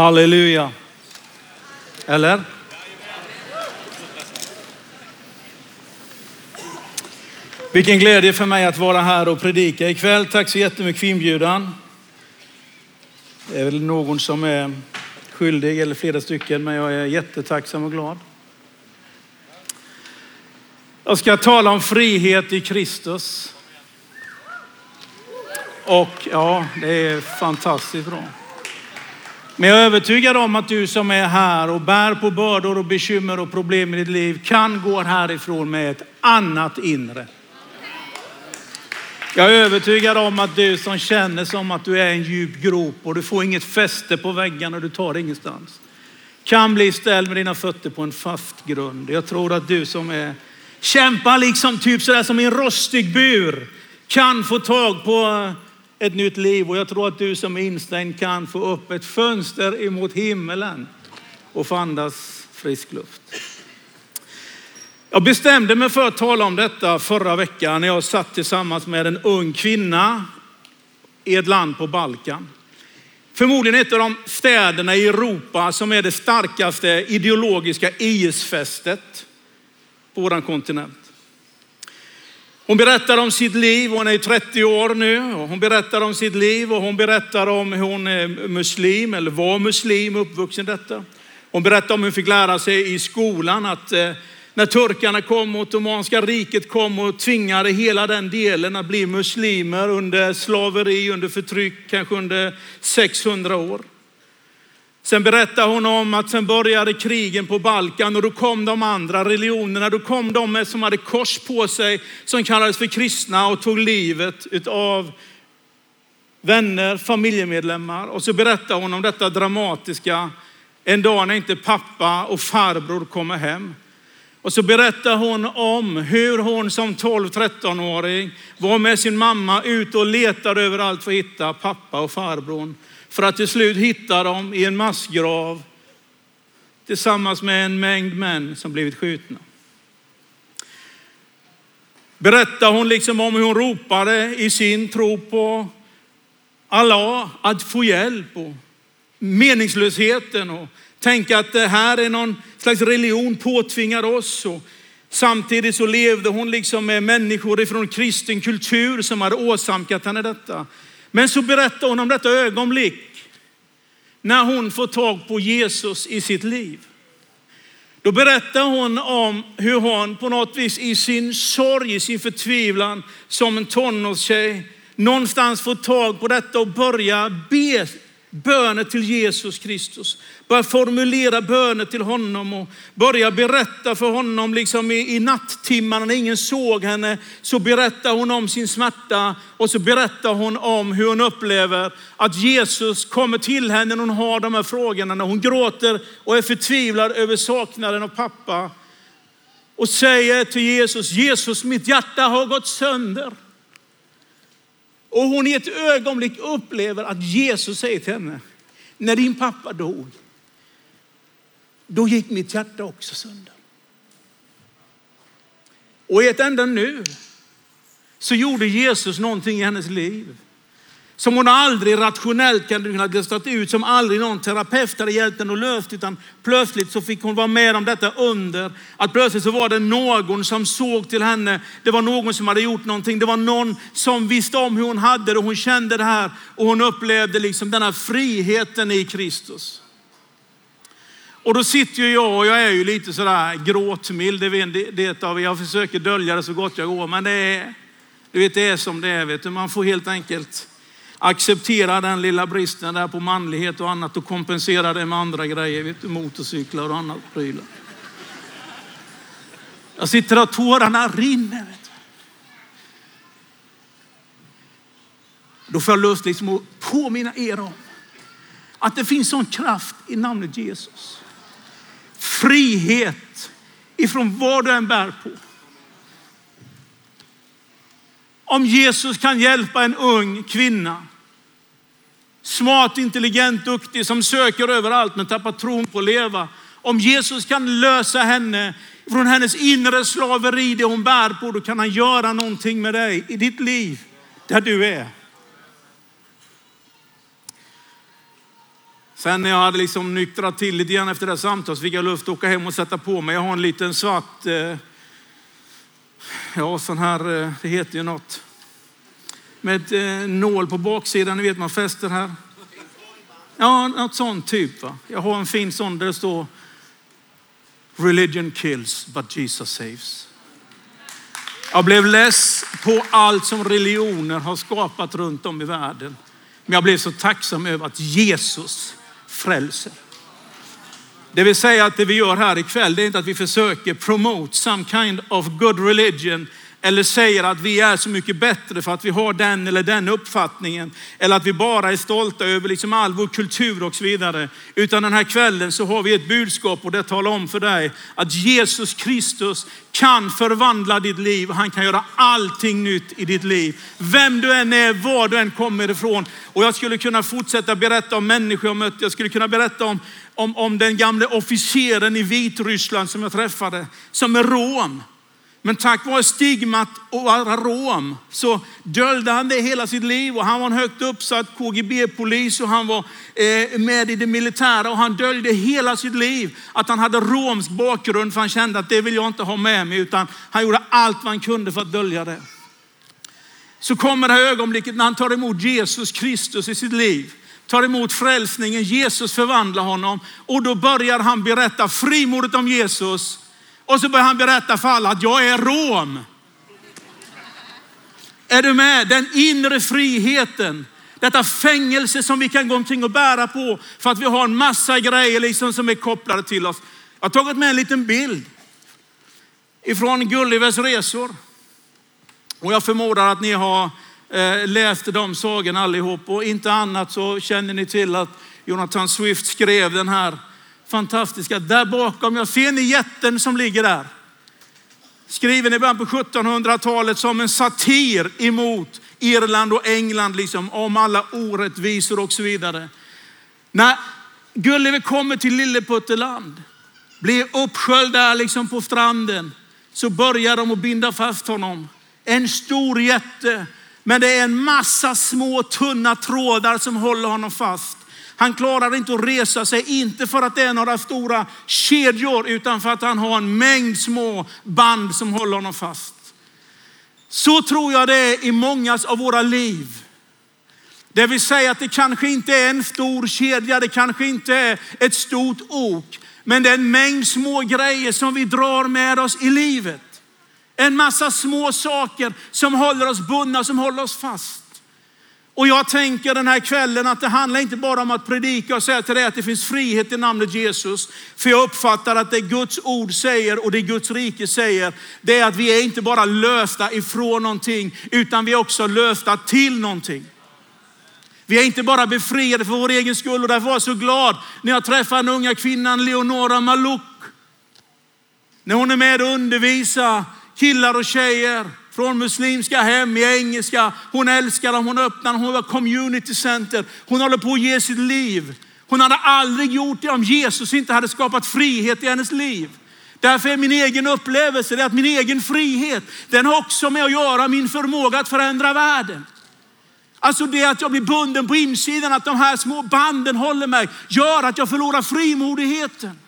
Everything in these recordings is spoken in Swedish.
Halleluja. Eller? Vilken glädje för mig att vara här och predika ikväll. Tack så jättemycket för inbjudan. Det är väl någon som är skyldig, eller flera stycken, men jag är jättetacksam och glad. Jag ska tala om frihet i Kristus. Och ja, det är fantastiskt bra. Men jag är övertygad om att du som är här och bär på bördor och bekymmer och problem i ditt liv kan gå härifrån med ett annat inre. Jag är övertygad om att du som känner som att du är en djup grop och du får inget fäste på väggarna och du tar det ingenstans. Kan bli ställd med dina fötter på en fast grund. Jag tror att du som är kämpar liksom typ sådär som i en rostig bur kan få tag på ett nytt liv. Och jag tror att du som är instängd kan få upp ett fönster emot himmelen och få andas frisk luft. Jag bestämde mig för att tala om detta förra veckan när jag satt tillsammans med en ung kvinna i ett land på Balkan. Förmodligen ett av de städerna i Europa som är det starkaste ideologiska IS-fästet på vår kontinent. Hon berättar om sitt liv, hon är 30 år nu. Och hon berättar om sitt liv och hon berättar om hur hon är muslim eller var muslim, uppvuxen detta. Hon berättar om hur hon fick lära sig i skolan att eh, när turkarna kom och Ottomanska riket kom och tvingade hela den delen att bli muslimer under slaveri, under förtryck, kanske under 600 år. Sen berättar hon om att sen började krigen på Balkan och då kom de andra religionerna. Då kom de som hade kors på sig som kallades för kristna och tog livet av vänner, familjemedlemmar. Och så berättar hon om detta dramatiska en dag när inte pappa och farbror kommer hem. Och så berättar hon om hur hon som 12-13-åring var med sin mamma ute och letade överallt för att hitta pappa och farbror. För att till slut hitta dem i en massgrav tillsammans med en mängd män som blivit skjutna. Berättar hon liksom om hur hon ropade i sin tro på Allah att få hjälp och meningslösheten och tänka att det här är någon slags religion påtvingar oss. Och samtidigt så levde hon liksom med människor ifrån kristen kultur som hade åsamkat henne detta. Men så berättar hon om detta ögonblick när hon får tag på Jesus i sitt liv. Då berättar hon om hur hon på något vis i sin sorg, i sin förtvivlan som en tonårstjej någonstans får tag på detta och börjar be böner till Jesus Kristus. Börja formulera böner till honom och börja berätta för honom liksom i, i nattimmarna när ingen såg henne. Så berättar hon om sin smärta och så berättar hon om hur hon upplever att Jesus kommer till henne när hon har de här frågorna. När hon gråter och är förtvivlad över saknaden av pappa. Och säger till Jesus, Jesus mitt hjärta har gått sönder. Och hon i ett ögonblick upplever att Jesus säger till henne, när din pappa dog, då gick mitt hjärta också sönder. Och i ett enda nu så gjorde Jesus någonting i hennes liv som hon aldrig rationellt kunde listat ut, som aldrig någon terapeut hade hjälpt henne att lösa, utan plötsligt så fick hon vara med om detta under. Att plötsligt så var det någon som såg till henne. Det var någon som hade gjort någonting. Det var någon som visste om hur hon hade det. Hon kände det här och hon upplevde liksom den här friheten i Kristus. Och då sitter ju jag och jag är ju lite sådär gråtmild. Det, det av jag försöker dölja det så gott jag går, men det är, du vet, det är som det är. Vet du. Man får helt enkelt acceptera den lilla bristen där på manlighet och annat och kompensera det med andra grejer, vet du, motorcyklar och annat prylar. Jag sitter och tårarna rinner. Vet du. Då får jag lust liksom att påminna er om att det finns sån kraft i namnet Jesus. Frihet ifrån vad du än bär på. Om Jesus kan hjälpa en ung kvinna smart, intelligent, duktig, som söker överallt men tappar tron på att leva. Om Jesus kan lösa henne från hennes inre slaveri, det hon bär på, då kan han göra någonting med dig i ditt liv, där du är. Sen när jag hade liksom nyktrat till lite grann efter det här samtalet så fick jag luft att åka hem och sätta på mig. Jag har en liten svart, eh, ja sån här, eh, det heter ju något. Med eh, nål på baksidan, ni vet man fäster här. Ja, något sånt typ. Va? Jag har en fin sån där det står Religion kills but Jesus saves. Jag blev less på allt som religioner har skapat runt om i världen. Men jag blev så tacksam över att Jesus frälser. Det vill säga att det vi gör här ikväll, det är inte att vi försöker promote some kind of good religion eller säger att vi är så mycket bättre för att vi har den eller den uppfattningen. Eller att vi bara är stolta över liksom all vår kultur och så vidare. Utan den här kvällen så har vi ett budskap och det talar om för dig att Jesus Kristus kan förvandla ditt liv. Han kan göra allting nytt i ditt liv. Vem du än är, var du än kommer ifrån. Och jag skulle kunna fortsätta berätta om människor jag mött. Jag skulle kunna berätta om, om, om den gamle officeren i Vitryssland som jag träffade, som är rom. Men tack vare stigmat och arom rom så döljde han det hela sitt liv och han var en högt uppsatt KGB-polis och han var eh, med i det militära och han döljde hela sitt liv att han hade romsk bakgrund för han kände att det vill jag inte ha med mig utan han gjorde allt vad han kunde för att dölja det. Så kommer det här ögonblicket när han tar emot Jesus Kristus i sitt liv tar emot frälsningen, Jesus förvandlar honom och då börjar han berätta frimodigt om Jesus och så börjar han berätta för alla att jag är rom. Är du med? Den inre friheten. Detta fängelse som vi kan gå omkring och bära på för att vi har en massa grejer liksom som är kopplade till oss. Jag har tagit med en liten bild ifrån Gullivers resor. Och jag förmodar att ni har eh, läst de sagorna allihop och inte annat så känner ni till att Jonathan Swift skrev den här fantastiska. Där bakom, jag ser ni jätten som ligger där? Skriven i början på 1700-talet som en satir emot Irland och England, liksom, om alla orättvisor och så vidare. När Gulliver kommer till Lilleputteland, blir uppsköljd där liksom på stranden, så börjar de att binda fast honom. En stor jätte, men det är en massa små tunna trådar som håller honom fast. Han klarar inte att resa sig, inte för att det är några stora kedjor, utan för att han har en mängd små band som håller honom fast. Så tror jag det är i mångas av våra liv. Det vill säga att det kanske inte är en stor kedja, det kanske inte är ett stort ok, men det är en mängd små grejer som vi drar med oss i livet. En massa små saker som håller oss bundna, som håller oss fast. Och jag tänker den här kvällen att det handlar inte bara om att predika och säga till dig att det finns frihet i namnet Jesus. För jag uppfattar att det Guds ord säger och det Guds rike säger, det är att vi är inte bara lösta ifrån någonting, utan vi är också lösta till någonting. Vi är inte bara befriade för vår egen skull och därför var jag så glad när jag träffade den unga kvinnan Leonora Malouk. När hon är med och undervisar killar och tjejer från muslimska hem i engelska. Hon älskar dem, hon öppnar dem, hon har community center. Hon håller på att ge sitt liv. Hon hade aldrig gjort det om Jesus inte hade skapat frihet i hennes liv. Därför är min egen upplevelse, det att min egen frihet, den har också med att göra min förmåga att förändra världen. Alltså det att jag blir bunden på insidan, att de här små banden håller mig, gör att jag förlorar frimodigheten.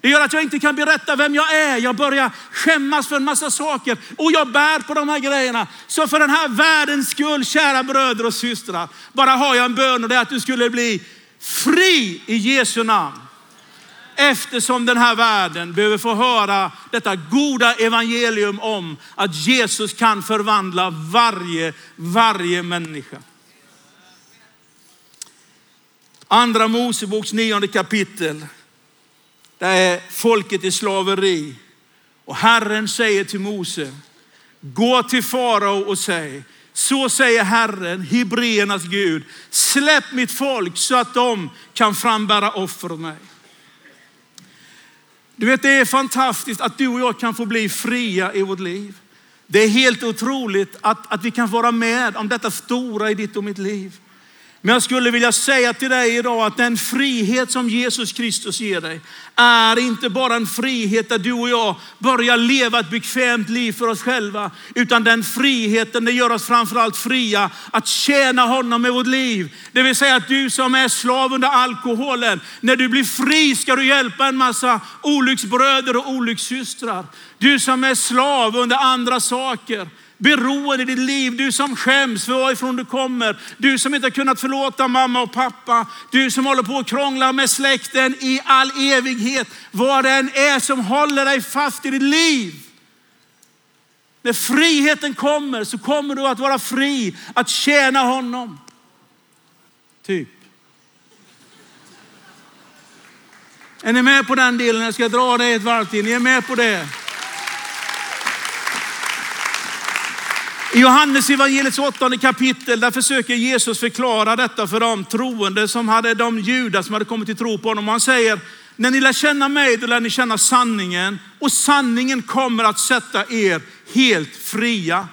Det gör att jag inte kan berätta vem jag är. Jag börjar skämmas för en massa saker och jag bär på de här grejerna. Så för den här världens skull, kära bröder och systrar, bara har jag en bön och det är att du skulle bli fri i Jesu namn. Eftersom den här världen behöver få höra detta goda evangelium om att Jesus kan förvandla varje, varje människa. Andra Moseboks nionde kapitel. Där är folket i slaveri. Och Herren säger till Mose, gå till farao och säg, så säger Herren, Hebreernas Gud, släpp mitt folk så att de kan frambära offer åt mig. Du vet, det är fantastiskt att du och jag kan få bli fria i vårt liv. Det är helt otroligt att, att vi kan vara med om detta stora i ditt och mitt liv. Men jag skulle vilja säga till dig idag att den frihet som Jesus Kristus ger dig är inte bara en frihet där du och jag börjar leva ett bekvämt liv för oss själva. Utan den friheten det gör oss framförallt fria att tjäna honom med vårt liv. Det vill säga att du som är slav under alkoholen, när du blir fri ska du hjälpa en massa olycksbröder och olyckssystrar. Du som är slav under andra saker beroende i ditt liv. Du som skäms för varifrån du kommer. Du som inte har kunnat förlåta mamma och pappa. Du som håller på att krångla med släkten i all evighet. Vad det än är som håller dig fast i ditt liv. När friheten kommer så kommer du att vara fri att tjäna honom. Typ. Är ni med på den delen? Jag ska dra det ett varv till. Ni är med på det? I Johannes evangeliets åttonde kapitel där försöker Jesus förklara detta för de troende som hade de judar som hade kommit till tro på honom. Han säger, när ni lär känna mig, då lär ni känna sanningen och sanningen kommer att sätta er helt fria.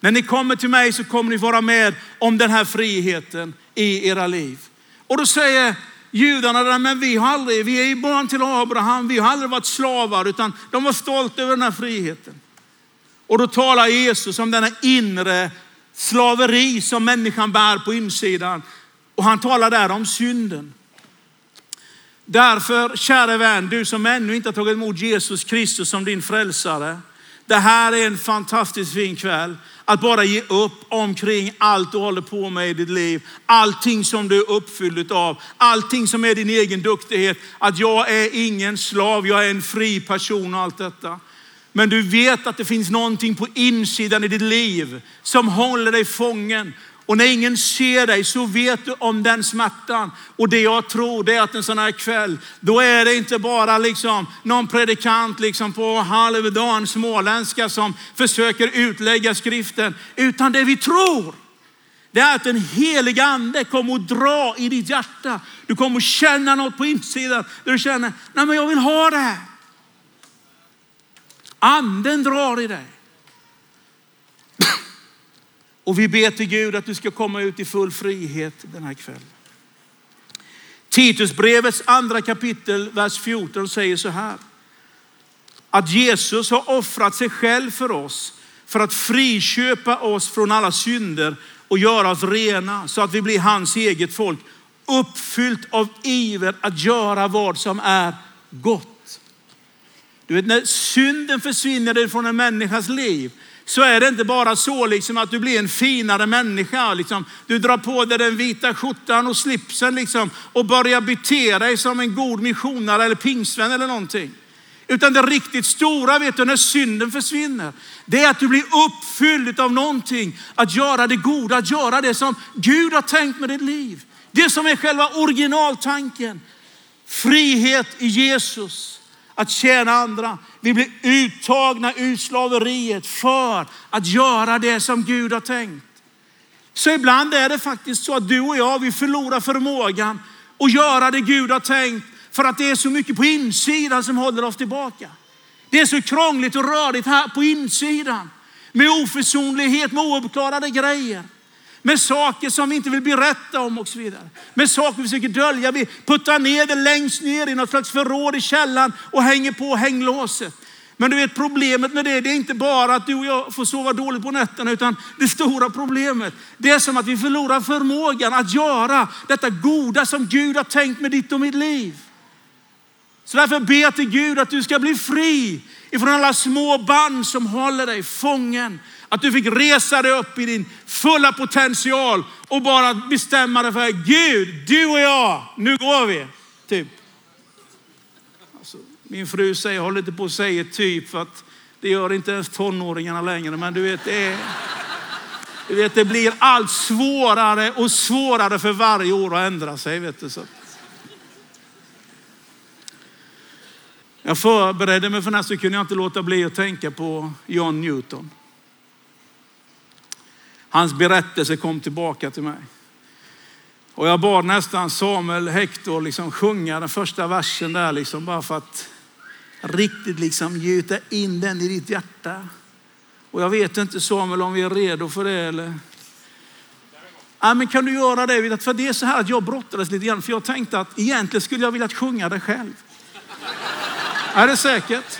När ni kommer till mig så kommer ni vara med om den här friheten i era liv. Och då säger judarna, men vi har aldrig, vi är ju barn till Abraham, vi har aldrig varit slavar, utan de var stolta över den här friheten. Och då talar Jesus om denna inre slaveri som människan bär på insidan. Och han talar där om synden. Därför, kära vän, du som ännu inte har tagit emot Jesus Kristus som din frälsare. Det här är en fantastiskt fin kväll. Att bara ge upp omkring allt du håller på med i ditt liv. Allting som du är uppfylld av. Allting som är din egen duktighet. Att jag är ingen slav, jag är en fri person och allt detta. Men du vet att det finns någonting på insidan i ditt liv som håller dig fången. Och när ingen ser dig så vet du om den smärtan. Och det jag tror det är att en sån här kväll, då är det inte bara liksom någon predikant liksom på halvdan småländska som försöker utlägga skriften. Utan det vi tror, det är att den heliga ande kommer att dra i ditt hjärta. Du kommer att känna något på insidan. Där du känner, nej men jag vill ha det här. Anden drar i dig. Och vi ber till Gud att du ska komma ut i full frihet den här kvällen. Titusbrevets andra kapitel, vers 14 säger så här. Att Jesus har offrat sig själv för oss för att friköpa oss från alla synder och göra oss rena så att vi blir hans eget folk. Uppfyllt av iver att göra vad som är gott. Du vet när synden försvinner från en människas liv så är det inte bara så liksom att du blir en finare människa. Liksom. Du drar på dig den vita skjortan och slipsen liksom, och börjar bete dig som en god missionare eller pingstvän eller någonting. Utan det riktigt stora, vet du, när synden försvinner, det är att du blir uppfylld av någonting. Att göra det goda, att göra det som Gud har tänkt med ditt liv. Det som är själva originaltanken. Frihet i Jesus att tjäna andra. Vi blir uttagna ur slaveriet för att göra det som Gud har tänkt. Så ibland är det faktiskt så att du och jag, vi förlorar förmågan att göra det Gud har tänkt för att det är så mycket på insidan som håller oss tillbaka. Det är så krångligt och rörigt här på insidan med oförsonlighet, med ouppklarade grejer. Med saker som vi inte vill berätta om och så vidare. Med saker vi försöker dölja. Vi puttar ner det längst ner i något slags förråd i källaren och hänger på hänglåset. Men du vet problemet med det, det är inte bara att du och jag får sova dåligt på nätterna, utan det stora problemet, det är som att vi förlorar förmågan att göra detta goda som Gud har tänkt med ditt och mitt liv. Så därför ber jag till Gud att du ska bli fri ifrån alla små band som håller dig fången. Att du fick resa dig upp i din fulla potential och bara bestämma dig för Gud, du och jag, nu går vi. Typ. Alltså, min fru säger, håller inte på att säga typ för att det gör inte ens tonåringarna längre. Men du vet, det, är, du vet, det blir allt svårare och svårare för varje år att ändra sig. Vet du, så. Jag förberedde mig för nästa kunde jag inte låta bli att tänka på John Newton. Hans berättelse kom tillbaka till mig. Och jag bad nästan Samuel Hector liksom sjunga den första versen där liksom bara för att riktigt liksom gjuta in den i ditt hjärta. Och jag vet inte Samuel om vi är redo för det eller? Ja, men kan du göra det? För det är så här att jag brottades lite grann, för jag tänkte att egentligen skulle jag vilja sjunga det själv. Är det säkert?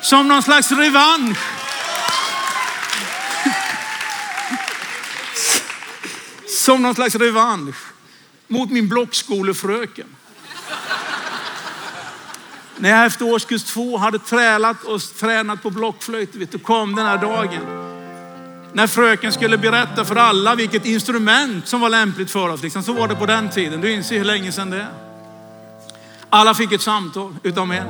Som någon slags revansch. Som någon slags revansch mot min blockskolefröken. När jag efter årskurs två hade trälat och tränat på blockflöjt, vet du, kom den här dagen. När fröken skulle berätta för alla vilket instrument som var lämpligt för oss. Liksom, så var det på den tiden. Du inser hur länge sedan det är. Alla fick ett samtal utom en.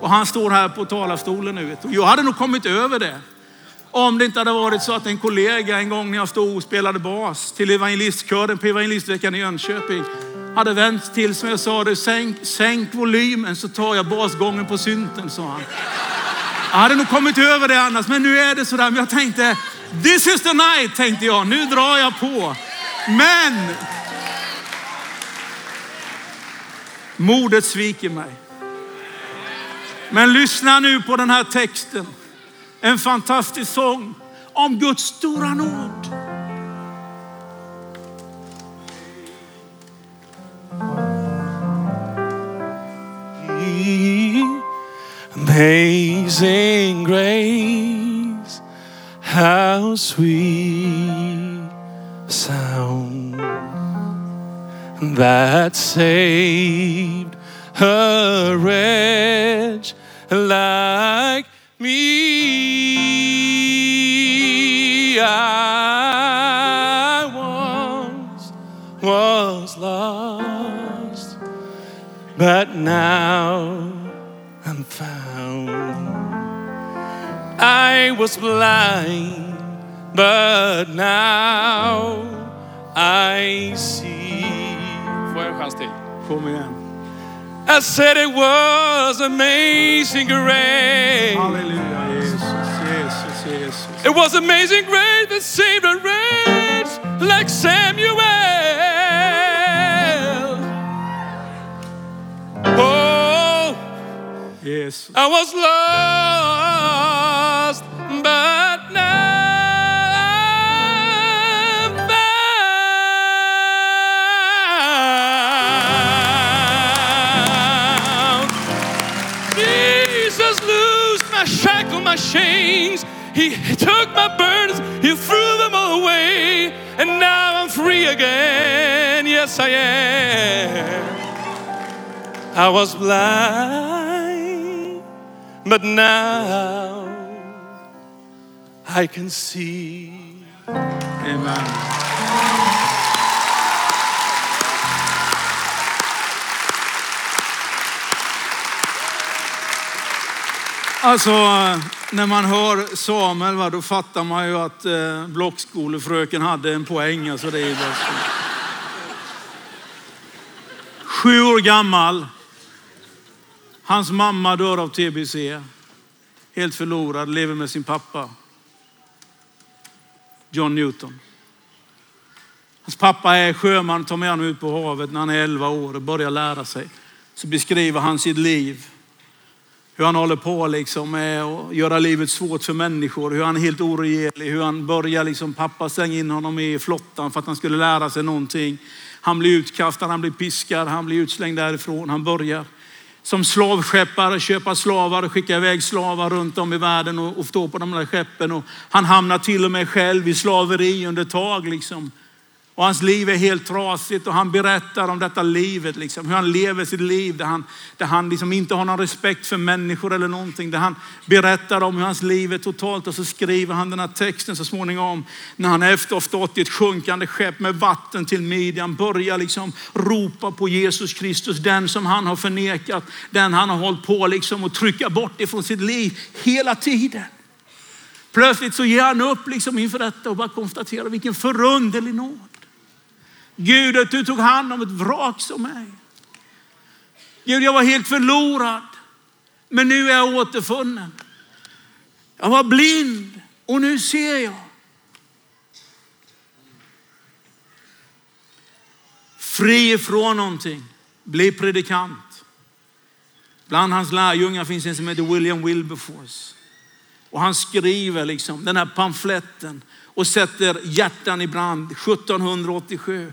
Och han står här på talarstolen nu. Vet du. Jag hade nog kommit över det. Om det inte hade varit så att en kollega en gång när jag stod och spelade bas till evangelistkören på evangelistveckan i Jönköping hade vänt till som jag sa, det, sänk, sänk volymen så tar jag basgången på synten, sa han. Jag hade nog kommit över det annars, men nu är det sådär. Men jag tänkte, this is the night, tänkte jag. Nu drar jag på. Men modet sviker mig. Men lyssna nu på den här texten. En fantastisk sång om Guds stora nåd. Amazing grace, how sweet sound that saved a wretch like but now I'm found. I was blind, but now I see. Får jag en chans till? Kom igen. I said it was amazing grace. Halleluja Jesus, Jesus, Jesus. It was amazing grace that saved a wretch like Samuel. Jesus. I was lost, but now I'm found. Jesus loosed my shackle, my chains. He took my burdens, He threw them away, and now I'm free again. Yes, I am. I was blind, but now I can see. Amen. Alltså, när man hör Samuel, va, då fattar man ju att eh, blockskolefröken hade en poäng. Alltså, det är ju bara så. Sju år gammal. Hans mamma dör av TBC. Helt förlorad, lever med sin pappa. John Newton. Hans pappa är sjöman, tar med honom ut på havet när han är 11 år och börjar lära sig. Så beskriver han sitt liv. Hur han håller på liksom med att göra livet svårt för människor. Hur han är helt oregerlig. Hur han börjar, liksom, pappa stänger in honom i flottan för att han skulle lära sig någonting. Han blir utkastad, han blir piskad, han blir utslängd därifrån. Han börjar som slavskeppare köpa slavar och skicka iväg slavar runt om i världen och, och stå på de där skeppen. Och han hamnar till och med själv i slaveri under ett tag. Liksom. Och hans liv är helt trasigt och han berättar om detta livet, liksom, hur han lever sitt liv där han, där han liksom inte har någon respekt för människor eller någonting. Där han berättar om hur hans liv är totalt och så skriver han den här texten så småningom när han efter att ha stått i ett sjunkande skepp med vatten till midjan börjar liksom ropa på Jesus Kristus, den som han har förnekat, den han har hållit på liksom att trycka bort ifrån sitt liv hela tiden. Plötsligt så ger han upp liksom inför detta och bara konstaterar vilken förunderlig nåd. Gud, att du tog hand om ett vrak som mig. Gud, jag var helt förlorad, men nu är jag återfunnen. Jag var blind och nu ser jag. Fri ifrån någonting, bli predikant. Bland hans lärjungar finns en som heter William Wilberforce. Och han skriver liksom den här pamfletten och sätter hjärtan i brand 1787.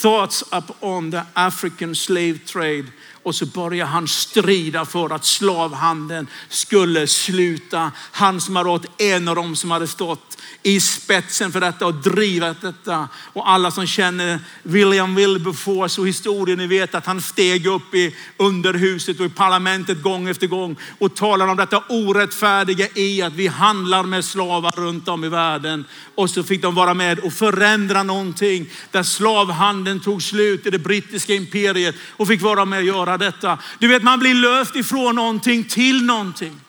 Thoughts upon the African slave trade. Och så börjar han strida för att slavhandeln skulle sluta. Han som har varit en av dem som hade stått i spetsen för detta och drivit detta. Och alla som känner William Wilberforce och historien, ni vet att han steg upp i underhuset och i parlamentet gång efter gång och talade om detta orättfärdiga i att vi handlar med slavar runt om i världen. Och så fick de vara med och förändra någonting där slavhandeln tog slut i det brittiska imperiet och fick vara med och göra detta. Du vet, man blir löst ifrån någonting till någonting.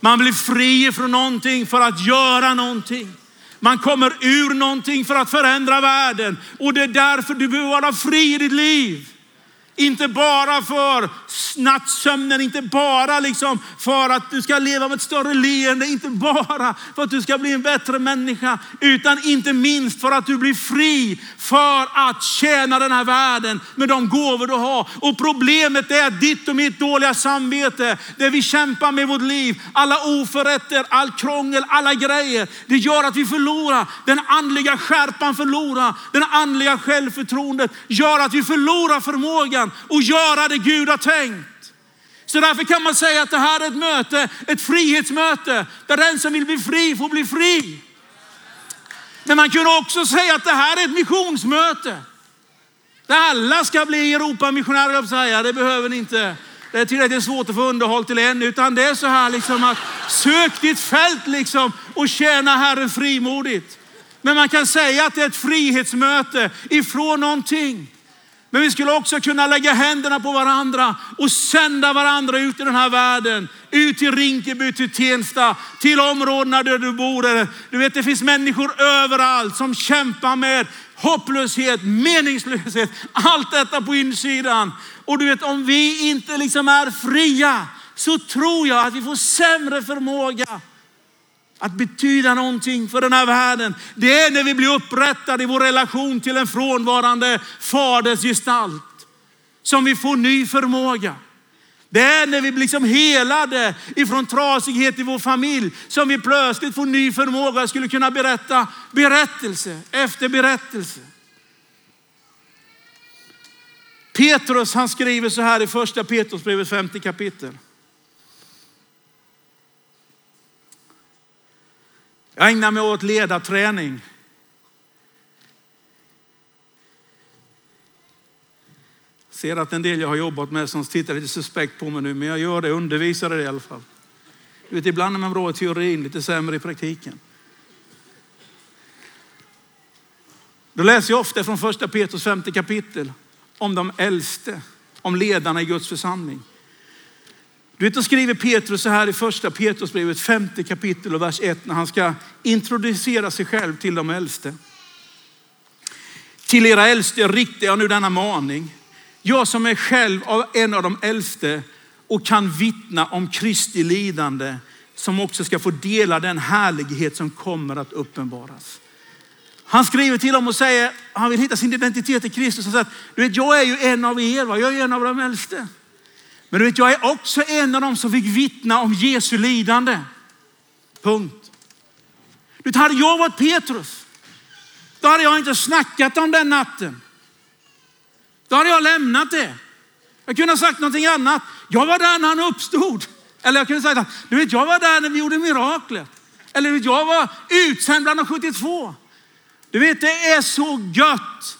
Man blir fri från någonting för att göra någonting. Man kommer ur någonting för att förändra världen. Och det är därför du behöver vara fri i ditt liv. Inte bara för nattsömnen, inte bara liksom för att du ska leva med ett större leende, inte bara för att du ska bli en bättre människa, utan inte minst för att du blir fri för att tjäna den här världen med de gåvor du har. Och problemet är att ditt och mitt dåliga samvete, det vi kämpar med i vårt liv, alla oförrätter, all krångel, alla grejer, det gör att vi förlorar den andliga skärpan, förlorar den andliga självförtroendet, gör att vi förlorar förmågan och göra det Gud har tänkt. Så därför kan man säga att det här är ett möte, ett frihetsmöte, där den som vill bli fri får bli fri. Men man kunde också säga att det här är ett missionsmöte. Där alla ska bli Europamissionärer, säga. det behöver ni inte. Det är tillräckligt svårt att få underhåll till en, utan det är så här liksom att sök ditt fält liksom och tjäna Herren frimodigt. Men man kan säga att det är ett frihetsmöte ifrån någonting. Men vi skulle också kunna lägga händerna på varandra och sända varandra ut i den här världen. Ut till Rinkeby, till Tensta, till områdena där du bor. Du vet, det finns människor överallt som kämpar med hopplöshet, meningslöshet, allt detta på insidan. Och du vet, om vi inte liksom är fria så tror jag att vi får sämre förmåga att betyda någonting för den här världen. Det är när vi blir upprättade i vår relation till en frånvarande faders gestalt som vi får ny förmåga. Det är när vi blir liksom helade ifrån trasighet i vår familj som vi plötsligt får ny förmåga. Jag skulle kunna berätta berättelse efter berättelse. Petrus han skriver så här i första Petrusbrevet 50 kapitel. Jag ägnar mig åt ledarträning. ser att en del jag har jobbat med som tittar lite suspekt på mig nu, men jag gör det, undervisar det i alla fall. Du vet, ibland är man bra i teorin, lite sämre i praktiken. Då läser jag ofta från första Petrus femte kapitel om de äldste, om ledarna i Guds församling. Du vet, då skriver Petrus så här i första Petrusbrevet, femte kapitel och vers 1 när han ska introducera sig själv till de äldste. Till era äldste riktar jag nu denna maning. Jag som är själv av en av de äldste och kan vittna om Kristi lidande som också ska få dela den härlighet som kommer att uppenbaras. Han skriver till dem och säger, han vill hitta sin identitet i Kristus. Han säger, du vet, jag är ju en av er, va? jag är en av de äldste. Men du vet, jag är också en av dem som fick vittna om Jesu lidande. Punkt. Du vet, hade jag varit Petrus, då hade jag inte snackat om den natten. Då hade jag lämnat det. Jag kunde ha sagt någonting annat. Jag var där när han uppstod. Eller jag kunde säga, du vet, jag var där när vi gjorde miraklet. Eller vet, jag var utsänd bland de 72. Du vet, det är så gött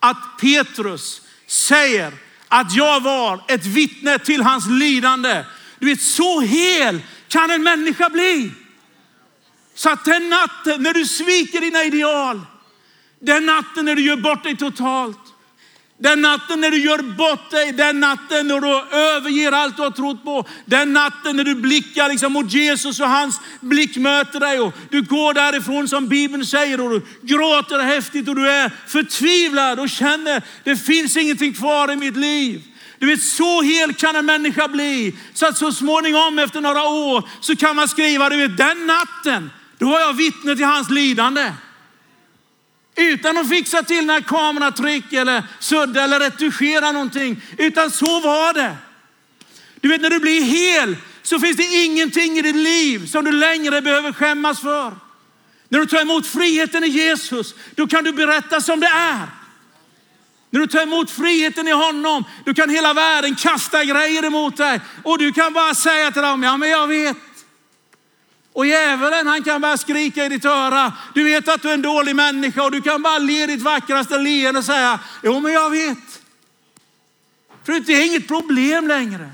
att Petrus säger att jag var ett vittne till hans lidande. Du vet, så hel kan en människa bli. Så att den natten när du sviker dina ideal, den natten när du gör bort dig totalt, den natten när du gör bort dig, den natten när du överger allt du har trott på. Den natten när du blickar liksom mot Jesus och hans blick möter dig och du går därifrån som Bibeln säger och du gråter häftigt och du är förtvivlad och känner det finns ingenting kvar i mitt liv. Du vet, så hel kan en människa bli så att så småningom efter några år så kan man skriva, du vet, den natten, då var jag vittne till hans lidande. Utan att fixa till några kameratryck eller sudda eller retuschera någonting. Utan så var det. Du vet när du blir hel så finns det ingenting i ditt liv som du längre behöver skämmas för. När du tar emot friheten i Jesus, då kan du berätta som det är. När du tar emot friheten i honom, då kan hela världen kasta grejer emot dig. Och du kan bara säga till dem, ja men jag vet. Och djävulen han kan bara skrika i ditt öra. Du vet att du är en dålig människa och du kan bara le ditt vackraste leende och säga, jo men jag vet. För det är inget problem längre.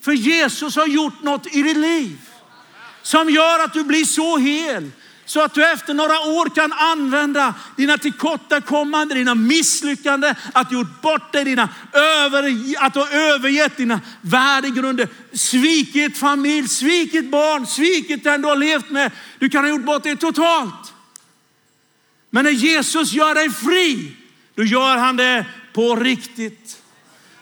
För Jesus har gjort något i ditt liv som gör att du blir så hel. Så att du efter några år kan använda dina tillkortakommanden, dina misslyckanden, att du gjort bort dig, dina över, att du har övergett dina värdegrunder, svikit familj, svikit barn, svikit den du har levt med. Du kan ha gjort bort dig totalt. Men när Jesus gör dig fri, då gör han det på riktigt.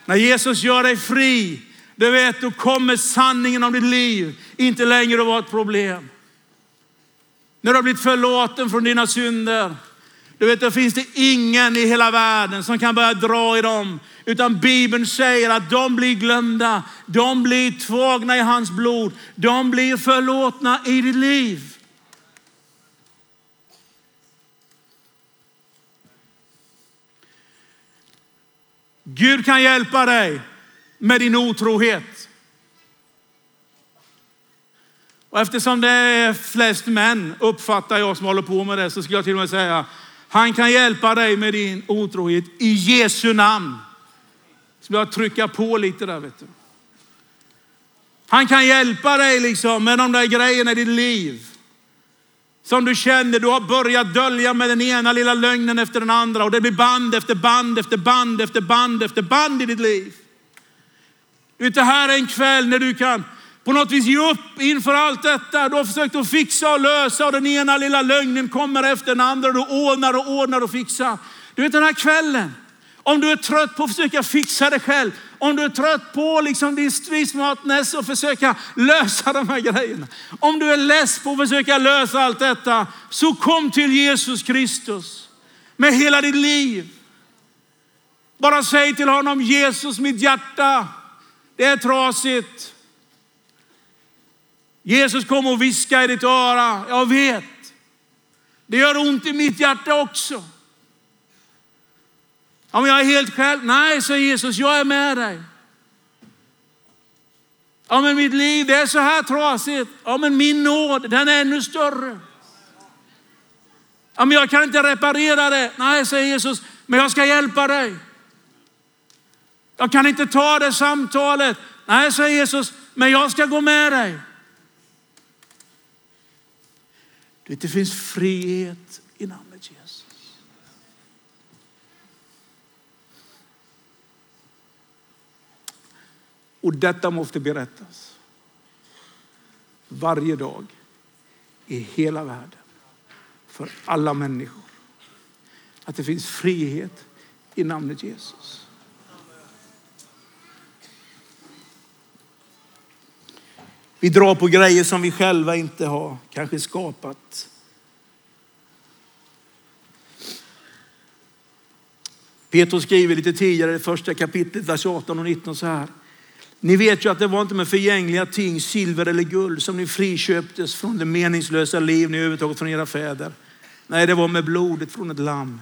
När Jesus gör dig fri, du vet, då kommer sanningen om ditt liv inte längre att vara ett problem. När du har blivit förlåten från dina synder. Du vet, då finns det ingen i hela världen som kan börja dra i dem. Utan Bibeln säger att de blir glömda. De blir tvagna i hans blod. De blir förlåtna i ditt liv. Gud kan hjälpa dig med din otrohet. Och eftersom det är flest män, uppfattar jag, som håller på med det, så skulle jag till och med säga, han kan hjälpa dig med din otrohet i Jesu namn. Så jag trycka på lite där, vet du. Han kan hjälpa dig liksom med de där grejerna i ditt liv. Som du känner, du har börjat dölja med den ena lilla lögnen efter den andra och det blir band efter band efter band efter band efter band i ditt liv. Det här är en kväll när du kan på något vis ge upp inför allt detta. Du har försökt att fixa och lösa och den ena lilla lögnen kommer efter den andra. Du ordnar och ordnar och fixar. Du vet den här kvällen, om du är trött på att försöka fixa det själv, om du är trött på liksom din smartness och försöka lösa de här grejerna. Om du är less på att försöka lösa allt detta, så kom till Jesus Kristus med hela ditt liv. Bara säg till honom, Jesus mitt hjärta, det är trasigt. Jesus kom och viskade i ditt öra, jag vet. Det gör ont i mitt hjärta också. Ja, men jag är helt själv. Nej, säger Jesus, jag är med dig. Ja, men mitt liv det är så här trasigt. Ja, men min nåd, den är ännu större. Ja, men jag kan inte reparera det. Nej, säger Jesus, men jag ska hjälpa dig. Jag kan inte ta det samtalet. Nej, säger Jesus, men jag ska gå med dig. Det finns frihet i namnet Jesus. Och detta måste berättas varje dag i hela världen för alla människor. Att det finns frihet i namnet Jesus. Vi drar på grejer som vi själva inte har kanske skapat. Petrus skriver lite tidigare i första kapitlet, vers 18 och 19 så här. Ni vet ju att det var inte med förgängliga ting, silver eller guld, som ni friköptes från det meningslösa liv ni övertagit från era fäder. Nej, det var med blodet från ett lamm,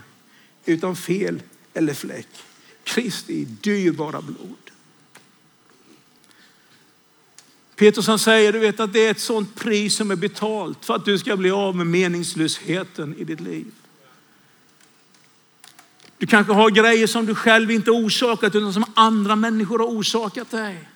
utan fel eller fläck. Kristi dyrbara blod. Petrus han säger, du vet att det är ett sånt pris som är betalt för att du ska bli av med meningslösheten i ditt liv. Du kanske har grejer som du själv inte orsakat utan som andra människor har orsakat dig.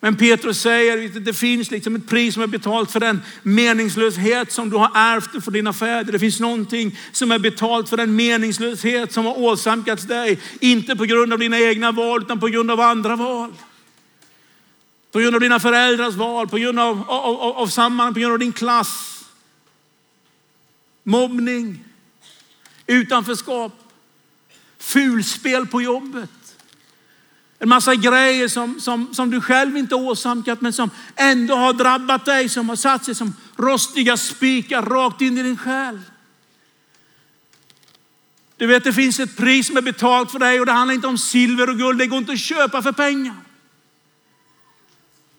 Men Petrus säger att det finns liksom ett pris som är betalt för den meningslöshet som du har ärvt från dina fäder. Det finns någonting som är betalt för den meningslöshet som har åsamkats dig. Inte på grund av dina egna val utan på grund av andra val. På grund av dina föräldrars val, på grund av, av, av, av samman, på grund av din klass. Mobbning, utanförskap, fulspel på jobbet. En massa grejer som, som, som du själv inte åsamkat men som ändå har drabbat dig, som har satt sig som rostiga spikar rakt in i din själ. Du vet det finns ett pris som är betalt för dig och det handlar inte om silver och guld. Det går inte att köpa för pengar.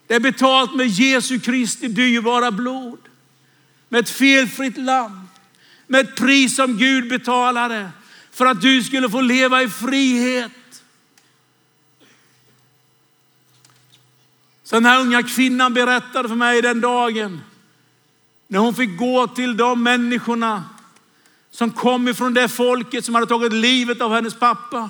Det är betalt med Jesu Kristi dyrbara blod. Med ett felfritt lamm. Med ett pris som Gud betalade för att du skulle få leva i frihet. Så den här unga kvinnan berättade för mig den dagen när hon fick gå till de människorna som kom ifrån det folket som hade tagit livet av hennes pappa.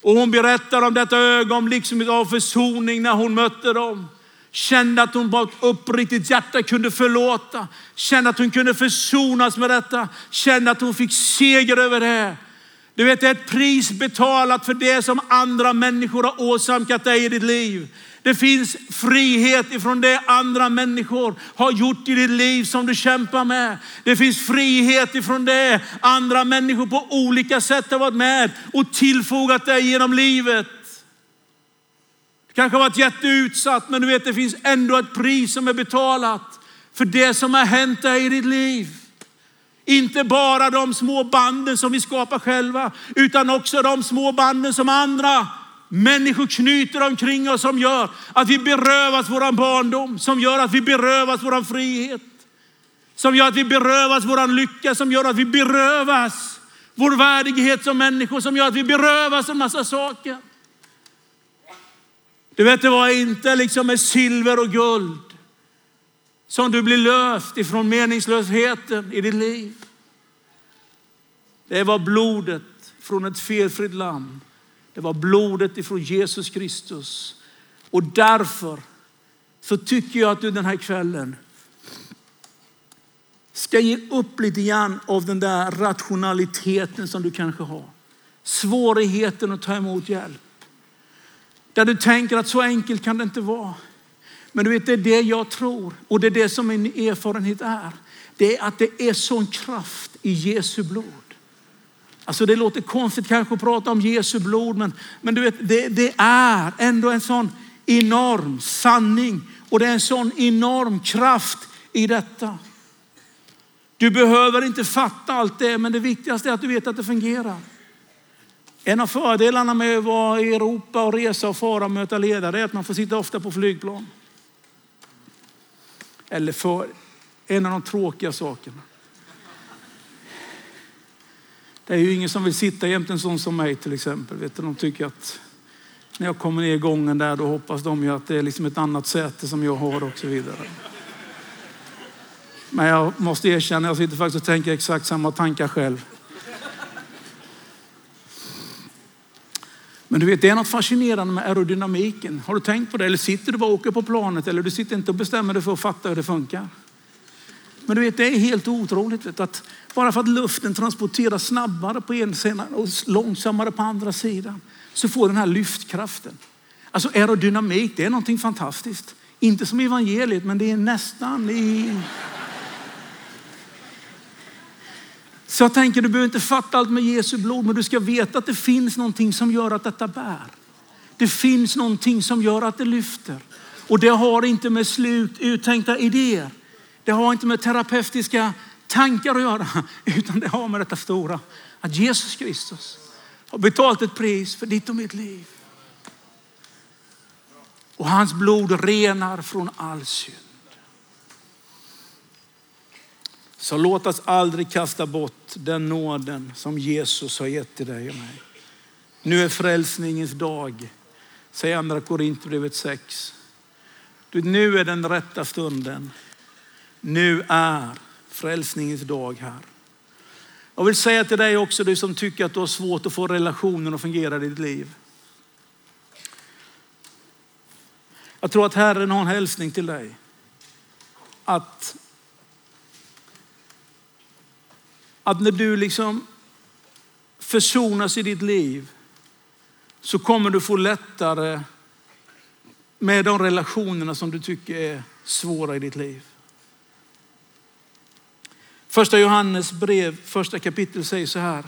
Och hon berättar om detta ögonblick som av försoning när hon mötte dem. Kände att hon på ett uppriktigt hjärta kunde förlåta. Kände att hon kunde försonas med detta. Kände att hon fick seger över det. Du vet, det är ett pris betalat för det som andra människor har åsamkat dig i ditt liv. Det finns frihet ifrån det andra människor har gjort i ditt liv som du kämpar med. Det finns frihet ifrån det andra människor på olika sätt har varit med och tillfogat dig genom livet. Du kanske har varit jätteutsatt, men du vet det finns ändå ett pris som är betalat för det som har hänt dig i ditt liv. Inte bara de små banden som vi skapar själva, utan också de små banden som andra människor knyter omkring oss som gör att vi berövas våran barndom, som gör att vi berövas våran frihet. Som gör att vi berövas våran lycka, som gör att vi berövas vår värdighet som människor, som gör att vi berövas en massa saker. Du vet, det var inte liksom med silver och guld som du blir löst ifrån meningslösheten i ditt liv. Det var blodet från ett felfritt lamm. Det var blodet ifrån Jesus Kristus. Och därför så tycker jag att du den här kvällen ska ge upp lite grann av den där rationaliteten som du kanske har. Svårigheten att ta emot hjälp. Där du tänker att så enkelt kan det inte vara. Men du vet, det är det jag tror och det är det som min erfarenhet är. Det är att det är sån kraft i Jesu blod. Alltså det låter konstigt kanske att prata om Jesu blod, men, men du vet, det, det är ändå en sån enorm sanning och det är en sån enorm kraft i detta. Du behöver inte fatta allt det, men det viktigaste är att du vet att det fungerar. En av fördelarna med att vara i Europa och resa och fara och möta ledare är att man får sitta ofta på flygplan. Eller för en av de tråkiga sakerna. Det är ju ingen som vill sitta jämte en sån som mig till exempel. Vet du, de tycker att när jag kommer ner i gången där, då hoppas de ju att det är liksom ett annat säte som jag har och så vidare. Men jag måste erkänna, jag sitter faktiskt och tänker exakt samma tankar själv. Men du vet, det är något fascinerande med aerodynamiken. Har du tänkt på det? Eller sitter du bara och åker på planet? Eller du sitter inte och bestämmer dig för att fatta hur det funkar. Men du vet, det är helt otroligt vet, att bara för att luften transporteras snabbare på ena sidan och långsammare på andra sidan så får den här lyftkraften. Alltså aerodynamik, det är någonting fantastiskt. Inte som evangeliet, men det är nästan i... Så jag tänker, du behöver inte fatta allt med Jesu blod, men du ska veta att det finns någonting som gör att detta bär. Det finns någonting som gör att det lyfter. Och det har inte med slut uttänkta idéer. Det har inte med terapeutiska tankar att göra, utan det har med detta stora. Att Jesus Kristus har betalat ett pris för ditt och mitt liv. Och hans blod renar från all synd. Så låt oss aldrig kasta bort den nåden som Jesus har gett till dig och mig. Nu är frälsningens dag, säger andra Korinthierbrevet 6. Nu är den rätta stunden. Nu är frälsningens dag här. Jag vill säga till dig också, du som tycker att du har svårt att få relationen att fungera i ditt liv. Jag tror att Herren har en hälsning till dig. Att, att när du liksom försonas i ditt liv så kommer du få lättare med de relationerna som du tycker är svåra i ditt liv. Första Johannes brev, första kapitel säger så här,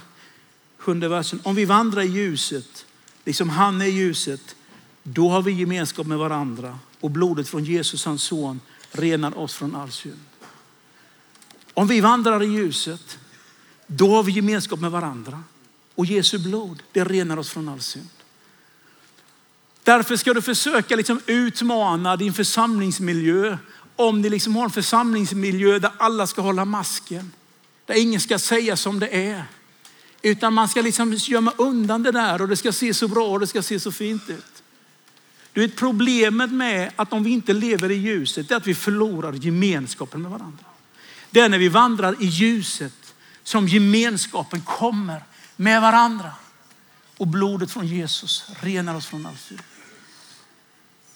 sjunde versen. Om vi vandrar i ljuset, liksom han är i ljuset, då har vi gemenskap med varandra och blodet från Jesus, hans son, renar oss från all synd. Om vi vandrar i ljuset, då har vi gemenskap med varandra och Jesu blod, det renar oss från all synd. Därför ska du försöka liksom utmana din församlingsmiljö. Om ni liksom har en församlingsmiljö där alla ska hålla masken. Där ingen ska säga som det är. Utan man ska liksom gömma undan det där och det ska se så bra och det ska se så fint ut. Du vet problemet med att om vi inte lever i ljuset är att vi förlorar gemenskapen med varandra. Det är när vi vandrar i ljuset som gemenskapen kommer med varandra. Och blodet från Jesus renar oss från all synd.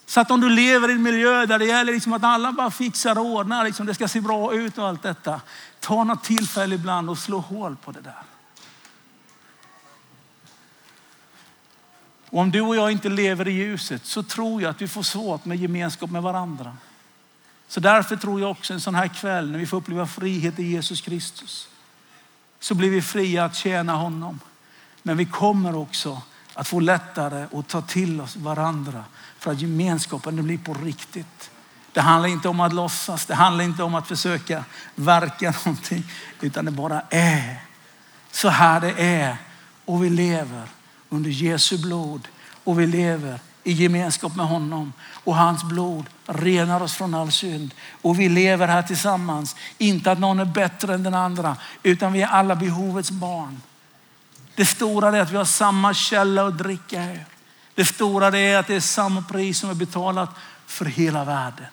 Så att om du lever i en miljö där det gäller liksom att alla bara fixar och ordnar, liksom det ska se bra ut och allt detta. Ta något tillfälle ibland och slå hål på det där. Och om du och jag inte lever i ljuset så tror jag att vi får svårt med gemenskap med varandra. Så därför tror jag också en sån här kväll när vi får uppleva frihet i Jesus Kristus. Så blir vi fria att tjäna honom. Men vi kommer också att få lättare att ta till oss varandra för att gemenskapen blir på riktigt. Det handlar inte om att låtsas, det handlar inte om att försöka verka någonting, utan det bara är så här det är. Och vi lever under Jesu blod och vi lever i gemenskap med honom. Och hans blod renar oss från all synd. Och vi lever här tillsammans. Inte att någon är bättre än den andra, utan vi är alla behovets barn. Det stora är att vi har samma källa att dricka ur. Det stora är att det är samma pris som är betalat för hela världen.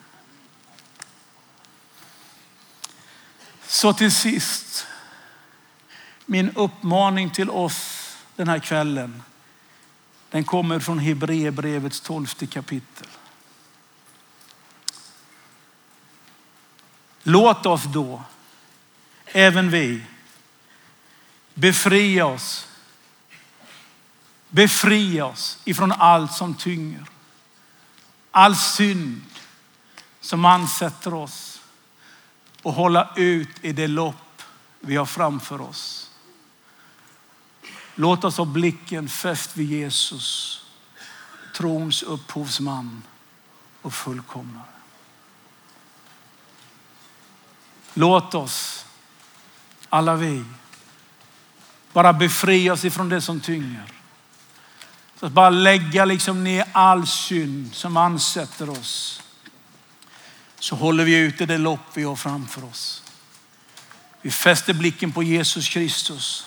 Så till sist, min uppmaning till oss den här kvällen. Den kommer från Hebreerbrevets tolfte kapitel. Låt oss då, även vi, befria oss. Befria oss ifrån allt som tynger. All synd som ansätter oss och hålla ut i det lopp vi har framför oss. Låt oss ha blicken fäst vid Jesus, trons upphovsman och fullkomnare. Låt oss, alla vi, bara befria oss ifrån det som tynger. Så att bara lägga liksom ner all synd som ansätter oss. Så håller vi ute det lopp vi har framför oss. Vi fäster blicken på Jesus Kristus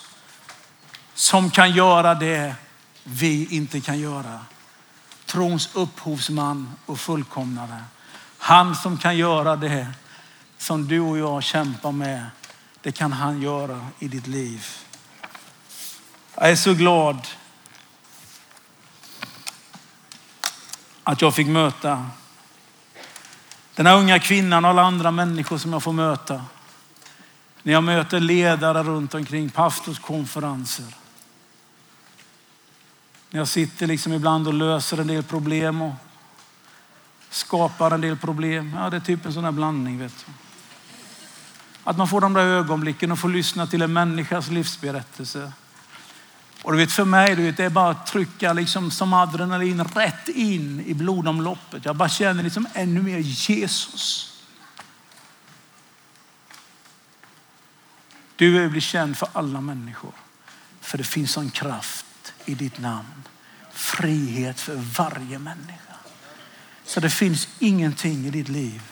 som kan göra det vi inte kan göra. Trons upphovsman och fullkomnare. Han som kan göra det som du och jag kämpar med. Det kan han göra i ditt liv. Jag är så glad att jag fick möta den här unga kvinnan och alla andra människor som jag får möta. När jag möter ledare runt omkring pastorskonferenser. När jag sitter liksom ibland och löser en del problem och skapar en del problem. Ja, det är typ en sån här blandning. Vet du. Att man får de där ögonblicken och får lyssna till en människas livsberättelse. Och du vet för mig, du vet, det är bara att trycka liksom som adrenalin rätt in i blodomloppet. Jag bara känner liksom ännu mer Jesus. Du vill bli känd för alla människor. För det finns en kraft i ditt namn. Frihet för varje människa. Så det finns ingenting i ditt liv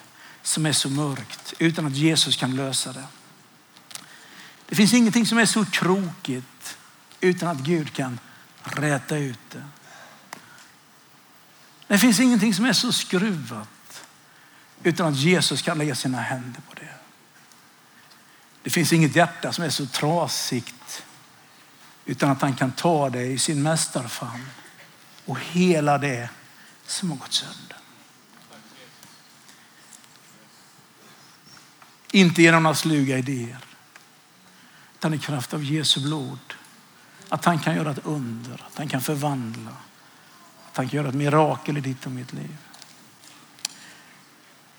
som är så mörkt utan att Jesus kan lösa det. Det finns ingenting som är så krokigt utan att Gud kan räta ut det. Det finns ingenting som är så skruvat utan att Jesus kan lägga sina händer på det. Det finns inget hjärta som är så trasigt utan att han kan ta det i sin mästarfamn och hela det som har gått sönder. Inte genom några sluga idéer, utan i kraft av Jesu blod. Att han kan göra ett under, att han kan förvandla, att han kan göra ett mirakel i ditt och mitt liv.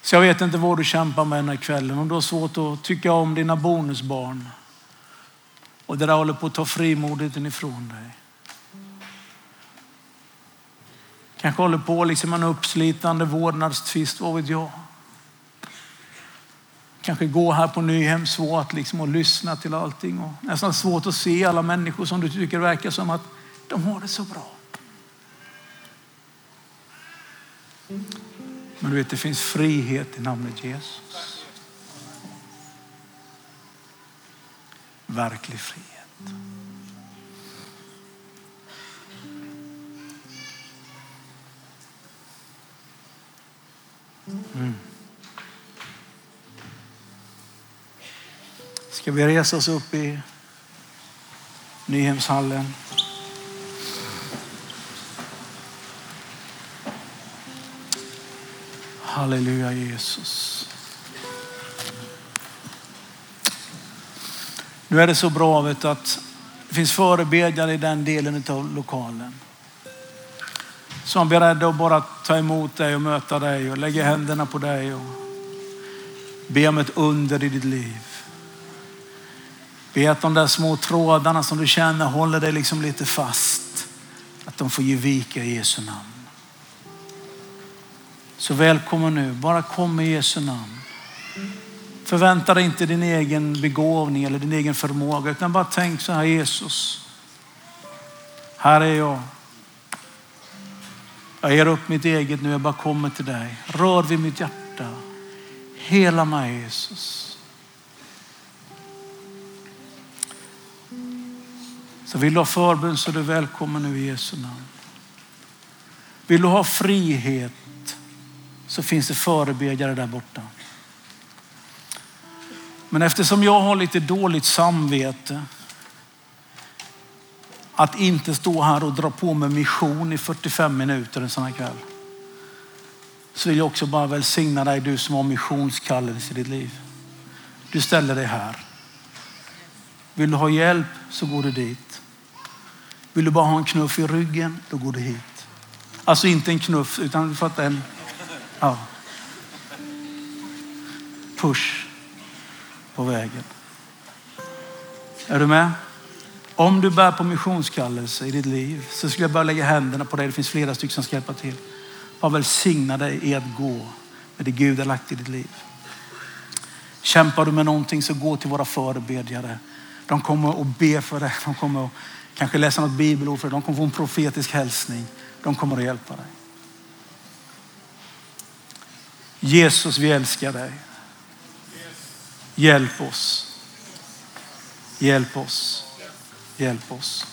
Så jag vet inte vad du kämpar med den här kvällen. Om du har svårt att tycka om dina bonusbarn och det där håller på att ta frimodigheten ifrån dig. Kanske håller på liksom en uppslitande vårdnadstvist, vad vet jag. Kanske gå här på Nyhem svårt liksom och lyssna till allting och nästan svårt att se alla människor som du tycker verkar som att de har det så bra. Men du vet, det finns frihet i namnet Jesus. Verklig frihet. Mm. Ska vi resa oss upp i Nyhemshallen? Halleluja Jesus. Nu är det så bra vet att det finns förebedjare i den delen av lokalen. Som är beredda att bara ta emot dig och möta dig och lägga händerna på dig och be om ett under i ditt liv. Be att de där små trådarna som du känner håller dig liksom lite fast, att de får ge vika i Jesu namn. Så välkommen nu, bara kom i Jesu namn. Förvänta dig inte din egen begåvning eller din egen förmåga, utan bara tänk så här Jesus. Här är jag. Jag ger upp mitt eget nu, jag bara kommer till dig. Rör vid mitt hjärta. Hela mig Jesus. Så vill du ha förbön så är du välkommen nu i Jesu namn. Vill du ha frihet så finns det förebedjare där borta. Men eftersom jag har lite dåligt samvete att inte stå här och dra på med mission i 45 minuter en sån här kväll. Så vill jag också bara välsigna dig du som har missionskallelse i ditt liv. Du ställer dig här. Vill du ha hjälp så går du dit. Vill du bara ha en knuff i ryggen, då går du hit. Alltså inte en knuff, utan du fattar en ja. push på vägen. Är du med? Om du bär på missionskallelse i ditt liv så skulle jag bara lägga händerna på dig. Det finns flera stycken som ska hjälpa till. Bara välsigna dig i att gå med det Gud har lagt i ditt liv. Kämpar du med någonting så gå till våra förebedjare. De kommer att be för dig. De kommer att kanske läsa något bibelord för dig. De kommer få en profetisk hälsning. De kommer att hjälpa dig. Jesus, vi älskar dig. Hjälp oss. Hjälp oss. Hjälp oss.